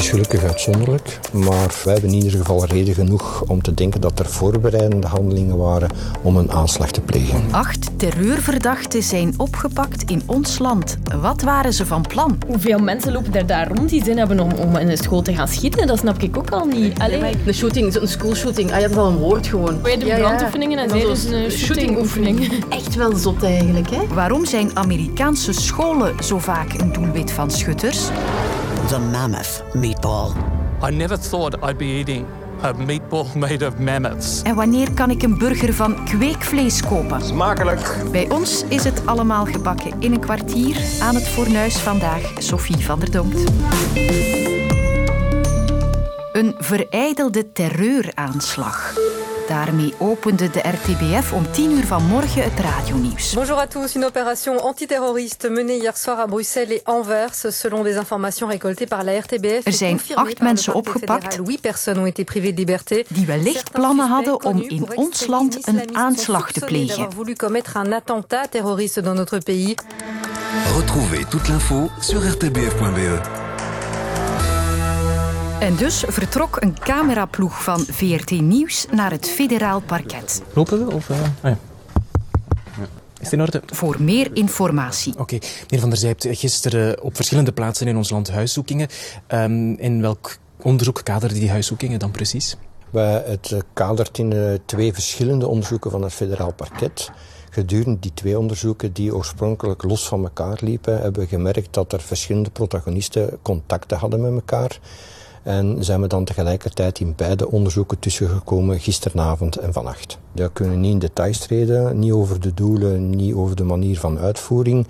is gelukkig uitzonderlijk, maar wij hebben in ieder geval reden genoeg om te denken dat er voorbereidende handelingen waren om een aanslag te plegen. Acht terreurverdachten zijn opgepakt in ons land. Wat waren ze van plan? Hoeveel mensen lopen er daar rond die zin hebben om, om in de school te gaan schieten? Dat snap ik ook al niet. Allee. Een shooting, een schoolshooting. Ah, je had al een woord gewoon. Wij doen Ja, ja. brandoefeningen en zij dus een shootingoefening. Echt wel zot eigenlijk, hè? Waarom zijn Amerikaanse scholen zo vaak een doelwit van schutters? The mammoth meatball. I never thought I'd be eating a meatball made of mammoths. En wanneer kan ik een burger van kweekvlees kopen? Smakelijk. Bij ons is het allemaal gebakken in een kwartier. Aan het fornuis vandaag, Sophie van der Donkt. Een vereidelde terreuraanslag. Daarmee opende de RTBF om 10 uur vanmorgen het radionieuws. Bonjour à tous. Une opération antiterroriste menée hier soir à Bruxelles et Anvers, selon des informations récoltées par la RTBF. Er zijn acht mensen opgepakt fédéral. Huit personnes ont été privées de liberté. die wellicht plannen hadden om in ons land een aanslag te plegen. d'avoir voulu commettre un attentat terroriste dans notre pays. Retrouvez toute l'info sur rtbf.be. En dus vertrok een cameraploeg van VRT Nieuws naar het federaal parket. Lopen we? Of, eh, ah ja. Ja. Is het in orde? Voor meer informatie. Oké. Meneer Van der Zij hebt gisteren op verschillende plaatsen in ons land huiszoekingen. Ehm, in welk onderzoek kaderde die huiszoekingen dan precies? Het kadert in eh, twee verschillende onderzoeken van het federaal parket. Gedurende die twee onderzoeken, die oorspronkelijk los van elkaar liepen, hebben we gemerkt dat er verschillende protagonisten contacten hadden met elkaar. En zijn we dan tegelijkertijd in beide onderzoeken tussengekomen gisteravond en vannacht. Daar kunnen we niet in details treden, niet over de doelen, niet over de manier van uitvoering.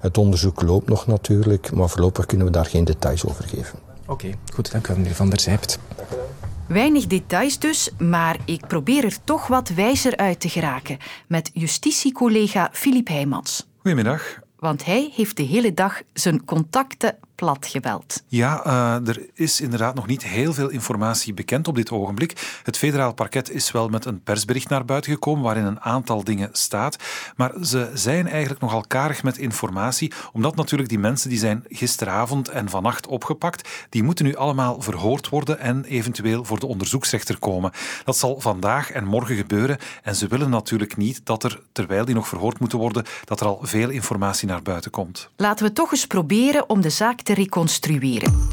Het onderzoek loopt nog natuurlijk, maar voorlopig kunnen we daar geen details over geven. Oké, goed. Dank u wel, meneer Van der Zijpt. Weinig details dus, maar ik probeer er toch wat wijzer uit te geraken met justitiecollega Filip Heijmans. Goedemiddag. Want hij heeft de hele dag zijn contacten platgebeld. Ja, eh, er is inderdaad nog niet heel veel informatie bekend op dit ogenblik. Het federaal parket is wel met een persbericht naar buiten gekomen waarin een aantal dingen staat. Maar ze zijn eigenlijk nogal karig met informatie, omdat natuurlijk die mensen die zijn gisteravond en vannacht opgepakt, die moeten nu allemaal verhoord worden en eventueel voor de onderzoeksrechter komen. Dat zal vandaag en morgen gebeuren en ze willen natuurlijk niet dat er, terwijl die nog verhoord moeten worden, dat er al veel informatie naar buiten komt. Laten we toch eens proberen om de zaak reconstrueren.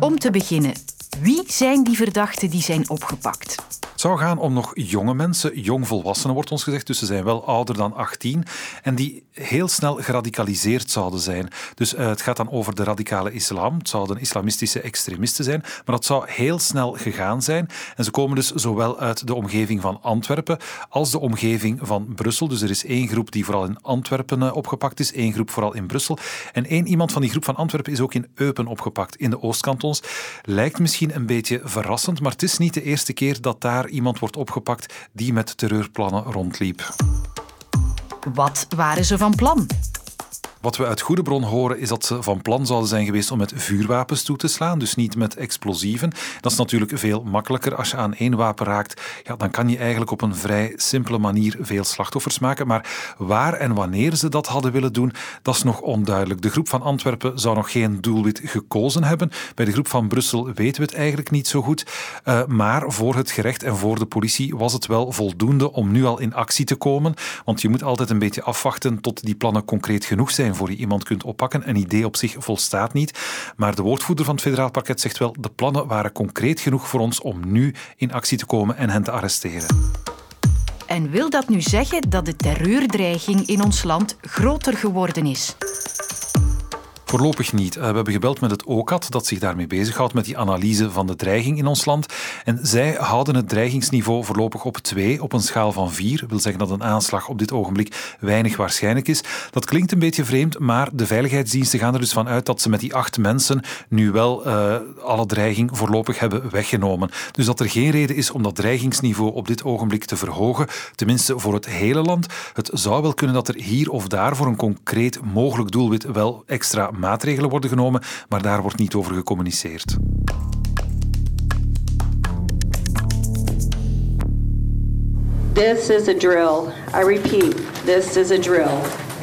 Om te beginnen, wie zijn die verdachten die zijn opgepakt? Zou gaan om nog jonge mensen, jongvolwassenen wordt ons gezegd, dus ze zijn wel ouder dan 18 en die heel snel geradicaliseerd zouden zijn. Dus eh, het gaat dan over de radicale islam. Het zouden islamistische extremisten zijn, maar dat zou heel snel gegaan zijn. En ze komen dus zowel uit de omgeving van Antwerpen als de omgeving van Brussel. Dus er is één groep die vooral in Antwerpen eh, opgepakt is, één groep vooral in Brussel. En één iemand van die groep van Antwerpen is ook in Eupen opgepakt, in de Oostkantons. Lijkt misschien een beetje verrassend, maar het is niet de eerste keer dat daar iemand wordt opgepakt die met terreurplannen rondliep. Wat waren ze van plan? Wat we uit goede bron horen is dat ze van plan zouden zijn geweest om met vuurwapens toe te slaan, dus niet met explosieven. Dat is natuurlijk veel makkelijker. Als je aan één wapen raakt, ja, dan kan je eigenlijk op een vrij simpele manier veel slachtoffers maken. Maar waar en wanneer ze dat hadden willen doen, dat is nog onduidelijk. De groep van Antwerpen zou nog geen doelwit gekozen hebben. Bij de groep van Brussel weten we het eigenlijk niet zo goed. Uh, maar voor het gerecht en voor de politie was het wel voldoende om nu al in actie te komen. Want je moet altijd een beetje afwachten tot die plannen concreet genoeg zijn voor je iemand kunt oppakken. Een idee op zich volstaat niet. Maar de woordvoerder van het federaal parket zegt wel, de plannen waren concreet genoeg voor ons om nu in actie te komen en hen te arresteren. En wil dat nu zeggen dat de terreurdreiging in ons land groter geworden is? Voorlopig niet. Uh, we hebben gebeld met het OCAT, dat zich daarmee bezighoudt met die analyse van de dreiging in ons land. En zij houden het dreigingsniveau voorlopig op 2, op een schaal van 4. Dat wil zeggen dat een aanslag op dit ogenblik weinig waarschijnlijk is. Dat klinkt een beetje vreemd, maar de veiligheidsdiensten gaan er dus van uit dat ze met die acht mensen nu wel uh, alle dreiging voorlopig hebben weggenomen. Dus dat er geen reden is om dat dreigingsniveau op dit ogenblik te verhogen, tenminste voor het hele land. Het zou wel kunnen dat er hier of daar voor een concreet mogelijk doelwit wel extra maatregelen worden genomen, maar daar wordt niet over gecommuniceerd. This is a drill. I repeat, this is a drill.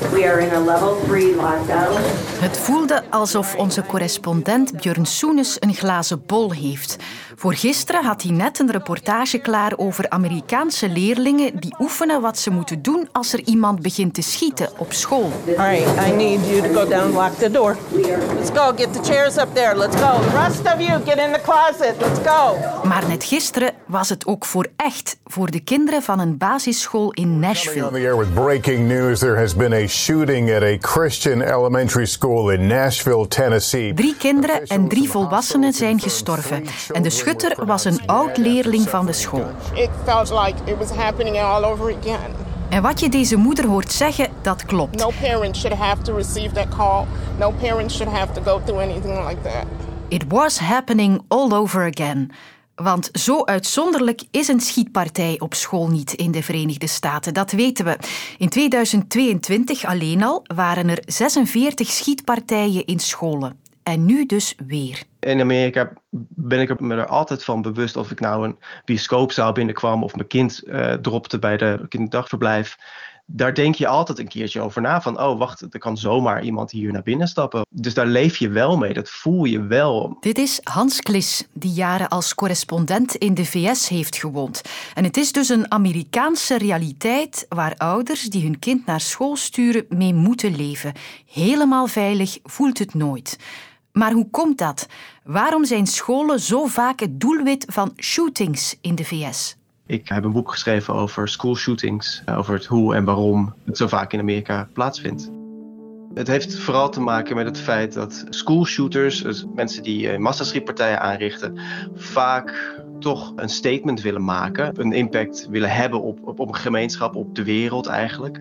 We are in a level 3 lockdown. Het voelde alsof onze correspondent Björn Soenes een glazen bol heeft. Voor gisteren had hij net een reportage klaar over Amerikaanse leerlingen die oefenen wat ze moeten doen als er iemand begint te schieten op school. All right, I need you to go down, lock the door. Let's go, get the chairs up there. Let's go. The rest of you, get in the closet. Let's go. Maar net gisteren was het ook voor echt, voor de kinderen van een basisschool in Nashville. On the air with breaking news. There has been a shooting at a Christian elementary school in Nashville, Tennessee. Drie kinderen en drie volwassenen zijn gestorven. En de schutter was een oud-leerling van de school. It felt like it was happening all over again. En wat je deze moeder hoort zeggen, dat klopt. No parent should have to receive that call. No parent should have to go through anything like that. It was happening all over again. Want zo uitzonderlijk is een schietpartij op school niet in de Verenigde Staten. Dat weten we. In 2022 alleen al waren er 46 schietpartijen in scholen. En nu dus weer. In Amerika ben ik me er altijd van bewust of ik nou een bioscoopzaal binnenkwam of mijn kind uh, dropte bij de kinderdagverblijf. Daar denk je altijd een keertje over na van, oh wacht, er kan zomaar iemand hier naar binnen stappen. Dus daar leef je wel mee, dat voel je wel. Dit is Hans Klis, die jaren als correspondent in de VS heeft gewoond. En het is dus een Amerikaanse realiteit waar ouders die hun kind naar school sturen mee moeten leven. Helemaal veilig voelt het nooit. Maar hoe komt dat? Waarom zijn scholen zo vaak het doelwit van shootings in de VS? Ik heb een boek geschreven over schoolshootings, over het hoe en waarom het zo vaak in Amerika plaatsvindt. Het heeft vooral te maken met het feit dat schoolshooters, dus mensen die massaschietpartijen aanrichten, vaak toch een statement willen maken, een impact willen hebben op, op, op een gemeenschap, op de wereld eigenlijk.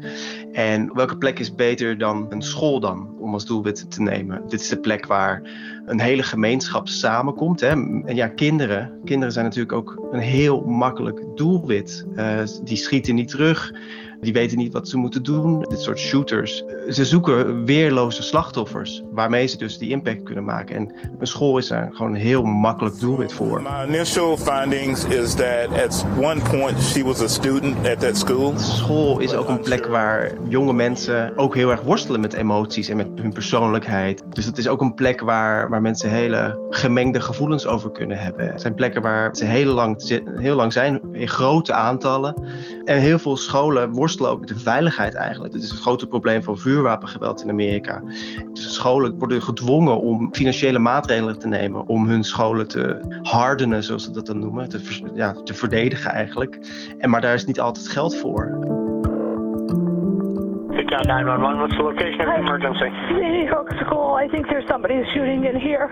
En welke plek is beter dan een school dan, om als doelwit te nemen? Dit is de plek waar een hele gemeenschap samenkomt. Hè? En ja, kinderen, kinderen zijn natuurlijk ook een heel makkelijk doelwit. Uh, die schieten niet terug. Die weten niet wat ze moeten doen. Dit soort shooters. Ze zoeken weerloze slachtoffers. Waarmee ze dus die impact kunnen maken. En een school is daar gewoon een heel makkelijk doelwit voor. My initial findings is that at one point she was a student at that school. School is ook een plek waar jonge mensen ook heel erg worstelen met emoties en met hun persoonlijkheid. Dus het is ook een plek waar, waar mensen hele gemengde gevoelens over kunnen hebben. Het zijn plekken waar ze heel lang, heel lang zijn, in grote aantallen. En heel veel scholen worstelen ook met de veiligheid eigenlijk. Dit is een grote probleem van vuurwapengeweld in Amerika. Dus scholen worden gedwongen om financiële maatregelen te nemen om hun scholen te hardenen, zoals ze dat dan noemen, te, ja, te verdedigen eigenlijk. En maar daar is niet altijd geld voor. Down 911, what's the location of the emergency? Sandy Hook School. I think there's somebody shooting in here.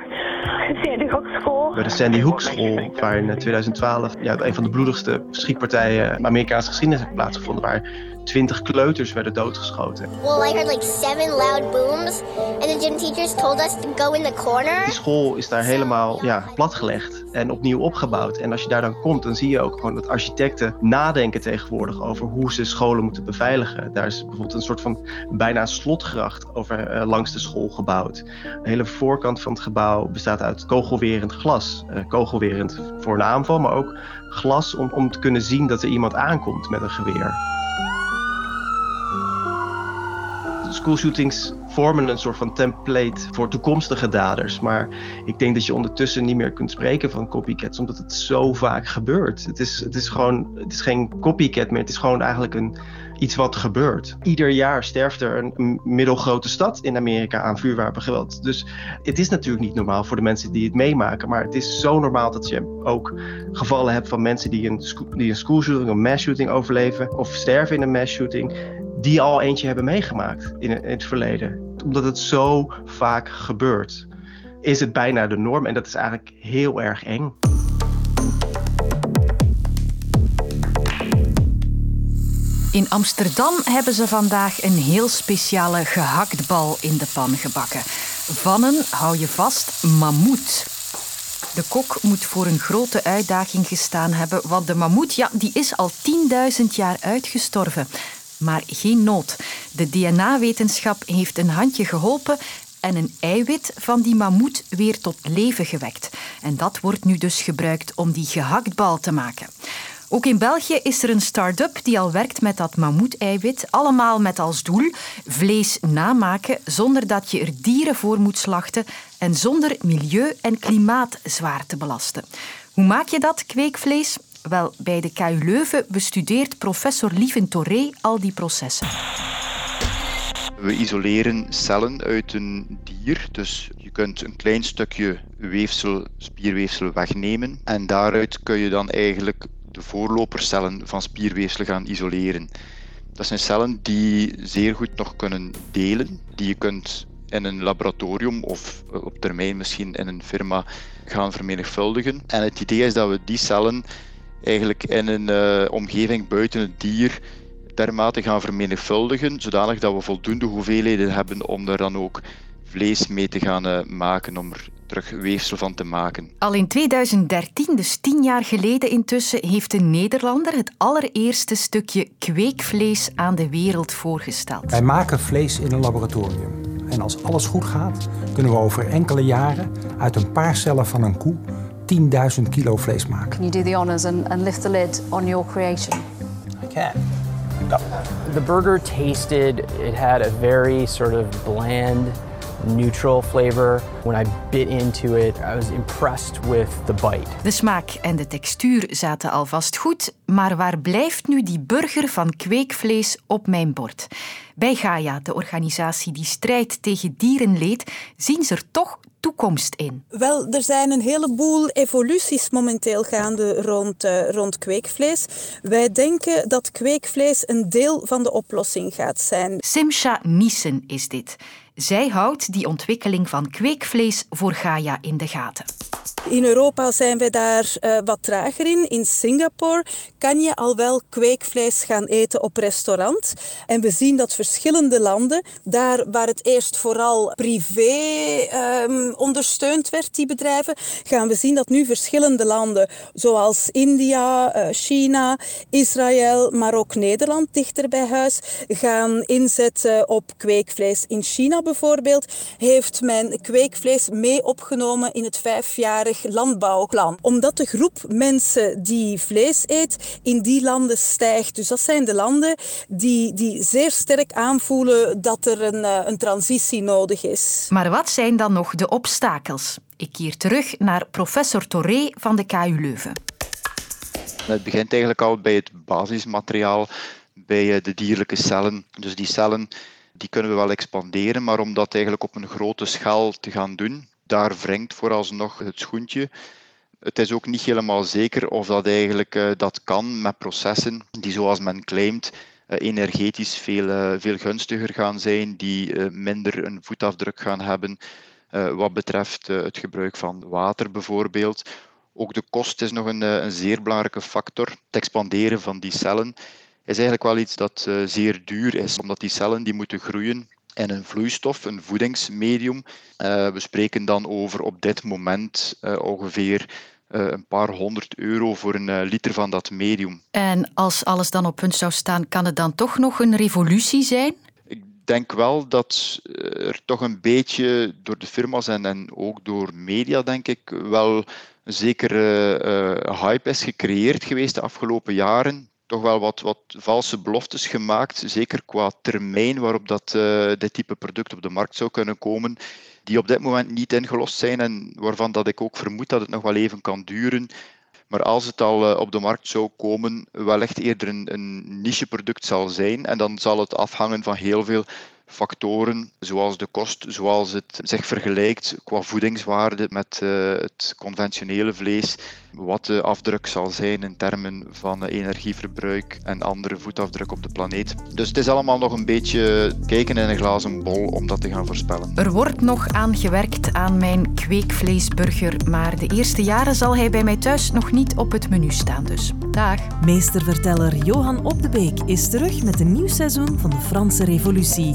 Sandy Hook School. Bij de Sandy Hook School, waar in 2012 ja, een van de bloedigste schietpartijen in Amerikaanse geschiedenis heeft plaatsgevonden, waar 20 kleuters werden doodgeschoten. Well, I heard like seven loud booms and the gym teachers told us to go in the corner. Die school is daar helemaal ja, platgelegd en opnieuw opgebouwd. En als je daar dan komt, dan zie je ook gewoon dat architecten nadenken tegenwoordig over hoe ze scholen moeten beveiligen. Daar is bijvoorbeeld een soort van bijna slotgracht over uh, langs de school gebouwd. De hele voorkant van het gebouw bestaat uit kogelwerend glas. Uh, kogelwerend voor een aanval, maar ook glas om, om te kunnen zien dat er iemand aankomt met een geweer. Schoolshootings vormen een soort van template voor toekomstige daders. Maar ik denk dat je ondertussen niet meer kunt spreken van copycats, omdat het zo vaak gebeurt. Het is, het is gewoon, het is geen copycat meer, het is gewoon eigenlijk een, iets wat gebeurt. Ieder jaar sterft er een middelgrote stad in Amerika aan vuurwapengeweld. Dus het is natuurlijk niet normaal voor de mensen die het meemaken, maar het is zo normaal dat je ook gevallen hebt van mensen die een, die een schoolshooting, een mass shooting overleven of sterven in een mass shooting die al eentje hebben meegemaakt in het verleden. Omdat het zo vaak gebeurt, is het bijna de norm en dat is eigenlijk heel erg eng. In Amsterdam hebben ze vandaag een heel speciale gehaktbal in de pan gebakken. Van een, hou je vast, mammoet. De kok moet voor een grote uitdaging gestaan hebben, want de mammoet ja, die is al 10.000 jaar uitgestorven. Maar geen nood. De DNA-wetenschap heeft een handje geholpen en een eiwit van die mammoet weer tot leven gewekt. En dat wordt nu dus gebruikt om die gehaktbal te maken. Ook in België is er een start-up die al werkt met dat mammoeteiwit. Allemaal met als doel vlees namaken zonder dat je er dieren voor moet slachten en zonder milieu en klimaat zwaar te belasten. Hoe maak je dat, kweekvlees? Wel, bij de KU Leuven bestudeert professor Lieven Torré al die processen. We isoleren cellen uit een dier, dus je kunt een klein stukje weefsel, spierweefsel wegnemen en daaruit kun je dan eigenlijk de voorlopercellen van spierweefsel gaan isoleren. Dat zijn cellen die zeer goed nog kunnen delen, die je kunt in een laboratorium of op termijn misschien in een firma gaan vermenigvuldigen. En het idee is dat we die cellen eigenlijk in een uh, omgeving buiten het dier dermate gaan vermenigvuldigen, zodanig dat we voldoende hoeveelheden hebben om er dan ook vlees mee te gaan uh, maken, om er terug weefsel van te maken. Al in 2013, dus tien jaar geleden intussen, heeft een Nederlander het allereerste stukje kweekvlees aan de wereld voorgesteld. Wij maken vlees in een laboratorium. En als alles goed gaat, kunnen we over enkele jaren uit een paar cellen van een koe 10.000 kilo vlees maken. Can you do the honors and, and lift the lid on your creation? I can. The burger tasted, it had a very sort of bland, neutral flavor. When I bit into it, I was impressed with the bite. De smaak en de textuur zaten alvast goed, maar waar blijft nu die burger van kweekvlees op mijn bord? Bij Gaia, de organisatie die strijdt tegen dierenleed, zien ze er toch toekomst in? Wel, er zijn een heleboel evoluties momenteel gaande rond, uh, rond kweekvlees. Wij denken dat kweekvlees een deel van de oplossing gaat zijn. Simcha Nissen is dit. Zij houdt die ontwikkeling van kweekvlees voor Gaia in de gaten. In Europa zijn we daar uh, wat trager in. In Singapore kan je al wel kweekvlees gaan eten op restaurant. En we zien dat verschillende landen, daar waar het eerst vooral privé um, ondersteund werd, die bedrijven, gaan we zien dat nu verschillende landen, zoals India, uh, China, Israël, maar ook Nederland, dichter bij huis, gaan inzetten op kweekvlees. In China bijvoorbeeld heeft men kweekvlees mee opgenomen in het vijfjarig landbouwplan. Omdat de groep mensen die vlees eet in die landen stijgt. Dus dat zijn de landen die, die zeer sterk aanvoelen dat er een, eh, een transitie nodig is. Maar wat zijn dan nog de obstakels? Ik keer terug naar professor Torré van de KU Leuven. Het begint eigenlijk al bij het basismateriaal, bij eh, de dierlijke cellen. Dus die cellen die kunnen we wel expanderen, maar om dat eigenlijk op een grote schaal te gaan doen, daar wringt vooralsnog het schoentje. Het is ook niet helemaal zeker of dat eigenlijk uh, dat kan met processen die, zoals men claimt, uh, energetisch veel, uh, veel gunstiger gaan zijn, die minder een voetafdruk gaan hebben wat betreft het gebruik van water bijvoorbeeld. Ook de kost is nog een, een zeer belangrijke factor. Het expanderen van die cellen is eigenlijk wel iets dat zeer duur is, omdat die cellen die moeten groeien en een vloeistof, een voedingsmedium. Uh, we spreken dan over op dit moment uh, ongeveer een paar honderd euro voor een liter van dat medium. En als alles dan op punt zou staan, kan het dan toch nog een revolutie zijn? Ik denk wel dat er toch een beetje door de firma's en, en ook door media, denk ik, wel een zekere hype is gecreëerd geweest de afgelopen jaren toch wel wat, wat valse beloftes gemaakt, zeker qua termijn waarop dat, uh, dit type product op de markt zou kunnen komen, die op dit moment niet ingelost zijn en waarvan dat ik ook vermoed dat het nog wel even kan duren. Maar als het al uh, op de markt zou komen, wellicht eerder een, een nicheproduct zal zijn. En dan zal het afhangen van heel veel factoren, zoals de kost, zoals het zich vergelijkt qua voedingswaarde met uh, het conventionele vlees, wat de afdruk zal zijn in termen van energieverbruik en andere voetafdruk op de planeet. Dus het is allemaal nog een beetje kijken in een glazen bol om dat te gaan voorspellen. Er wordt nog aan gewerkt aan mijn kweekvleesburger, maar de eerste jaren zal hij bij mij thuis nog niet op het menu staan dus. Dag. Meesterverteller Johan Op de Beek is terug met een nieuw seizoen van de Franse Revolutie.